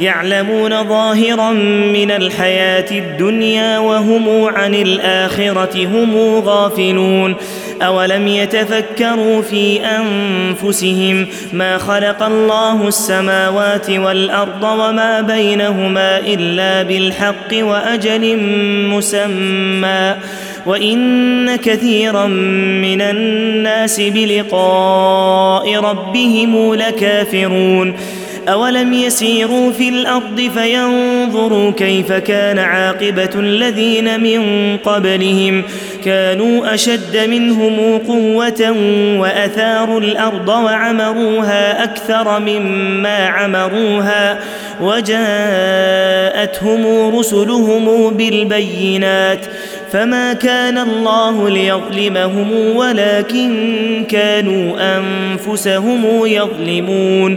يعلمون ظاهرا من الحياة الدنيا وهم عن الآخرة هم غافلون. أولم يتفكروا في أنفسهم ما خلق الله السماوات والأرض وما بينهما إلا بالحق وأجل مسمى. وإن كثيرا من الناس بلقاء ربهم لكافرون. اولم يسيروا في الأرض فينظروا كيف كان عاقبه الذين من قبلهم كانوا اشد منهم قوه واثاروا الأرض وعمروها أكثر مما عمروها وجاءتهم رسلهم بالبينات فما كان الله ليظلمهم ولكن كانوا انفسهم يظلمون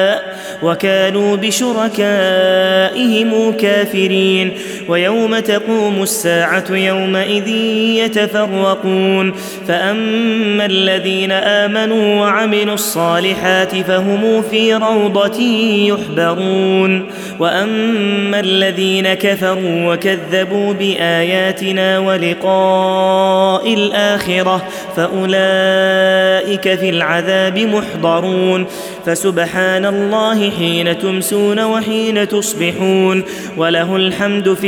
وكانوا بشركائهم كافرين. ويوم تقوم الساعة يومئذ يتفرقون. فأما الذين آمنوا وعملوا الصالحات فهم في روضة يحبرون. وأما الذين كفروا وكذبوا بآياتنا ولقاء الآخرة فأولئك في العذاب محضرون. فسبحان الله حين تمسون وحين تصبحون. وله الحمد في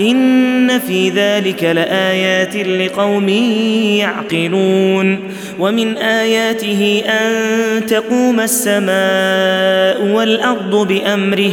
إن في ذلك لآيات لقوم يعقلون ومن آياته أن تقوم السماء والأرض بأمره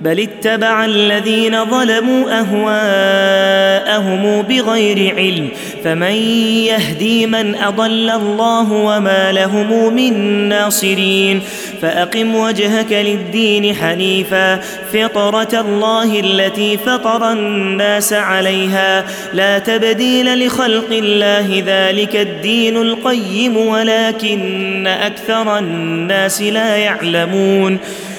بل اتبع الذين ظلموا أهواءهم بغير علم فمن يهدي من أضل الله وما لهم من ناصرين فأقم وجهك للدين حنيفا فطرة الله التي فطر الناس عليها لا تبديل لخلق الله ذلك الدين القيم ولكن أكثر الناس لا يعلمون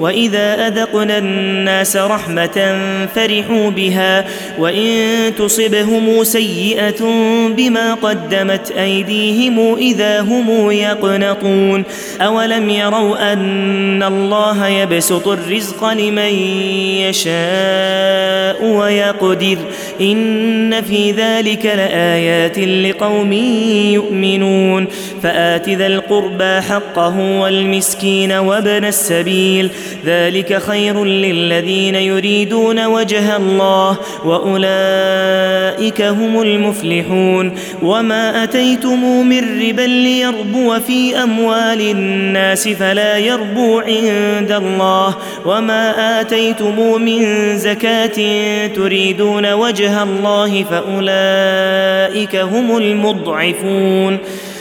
وإذا أذقنا الناس رحمة فرحوا بها وإن تصبهم سيئة بما قدمت أيديهم إذا هم يقنطون أولم يروا أن الله يبسط الرزق لمن يشاء ويقدر إن في ذلك لآيات لقوم يؤمنون فآت ذا القربى حقه والمسكين وابن السبيل ذلك خير للذين يريدون وجه الله وأولئك هم المفلحون. وما أتيتم من ربا ليربو في أموال الناس فلا يربو عند الله. وما آتيتم من زكاة تريدون وجه الله فأولئك هم المضعفون.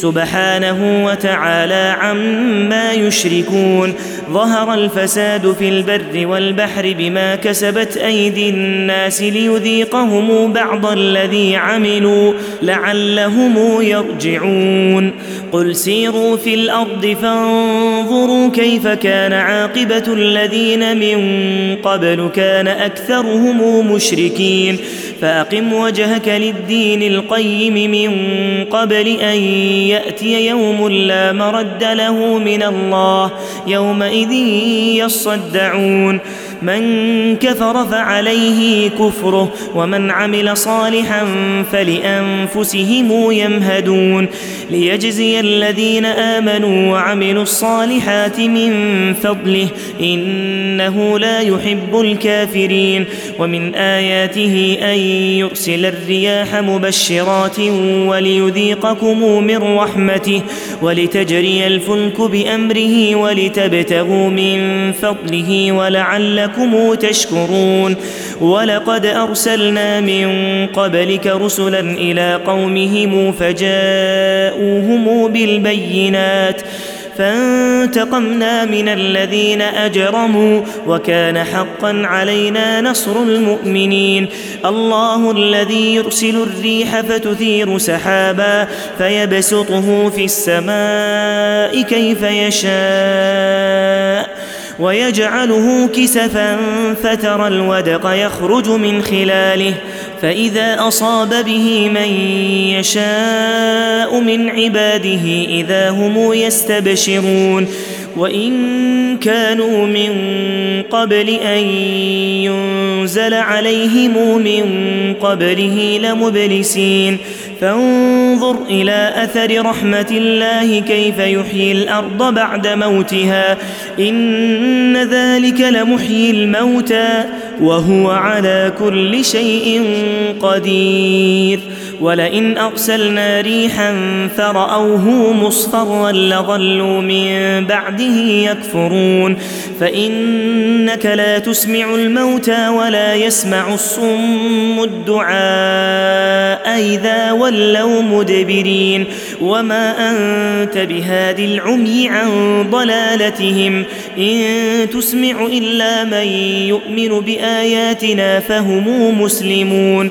سبحانه وتعالى عما يشركون. ظهر الفساد في البر والبحر بما كسبت أيدي الناس ليذيقهم بعض الذي عملوا لعلهم يرجعون. قل سيروا في الأرض فانظروا كيف كان عاقبة الذين من قبل كان أكثرهم مشركين. فأقم وجهك للدين القيم من قبل أن يأتي يوم لا مرد له من الله يومئذ يصدعون من كفر فعليه كفره ومن عمل صالحا فلأنفسهم يمهدون. ليجزي الذين آمنوا وعملوا الصالحات من فضله إنه لا يحب الكافرين. ومن آياته أن يرسل الرياح مبشرات وليذيقكم من رحمته ولتجري الفلك بأمره ولتبتغوا من فضله ولعلكم لعلكم تشكرون ولقد أرسلنا من قبلك رسلا إلى قومهم فجاءوهم بالبينات فانتقمنا من الذين أجرموا وكان حقا علينا نصر المؤمنين الله الذي يرسل الريح فتثير سحابا فيبسطه في السماء كيف يشاء ويجعله كسفا فترى الودق يخرج من خلاله فإذا أصاب به من يشاء من عباده إذا هم يستبشرون. وإن كانوا من قبل أن ينزل عليهم من قبله لمبلسين. فانظر إلى أثر رحمة الله كيف يحيي الأرض بعد موتها. إن ذلك لمحيي الموتى وهو على كل شيء قدير. ولئن أرسلنا ريحا فرأوه مصفرا لظلوا من بعده يكفرون فإنك لا تسمع الموتى ولا يسمع الصم الدعاء إذا ولوا مدبرين وما أنت بهاد العمي عن ضلالتهم إن تسمع إلا من يؤمن بآياتنا فهم مسلمون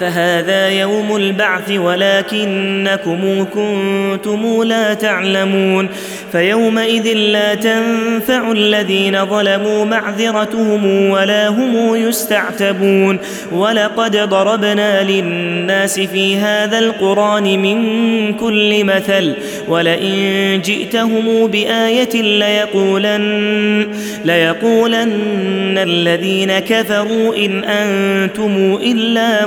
فهذا يوم البعث ولكنكم كنتم لا تعلمون فيومئذ لا تنفع الذين ظلموا معذرتهم ولا هم يستعتبون ولقد ضربنا للناس في هذا القرآن من كل مثل ولئن جئتهم بآية ليقولن ليقولن الذين كفروا إن أنتم إلا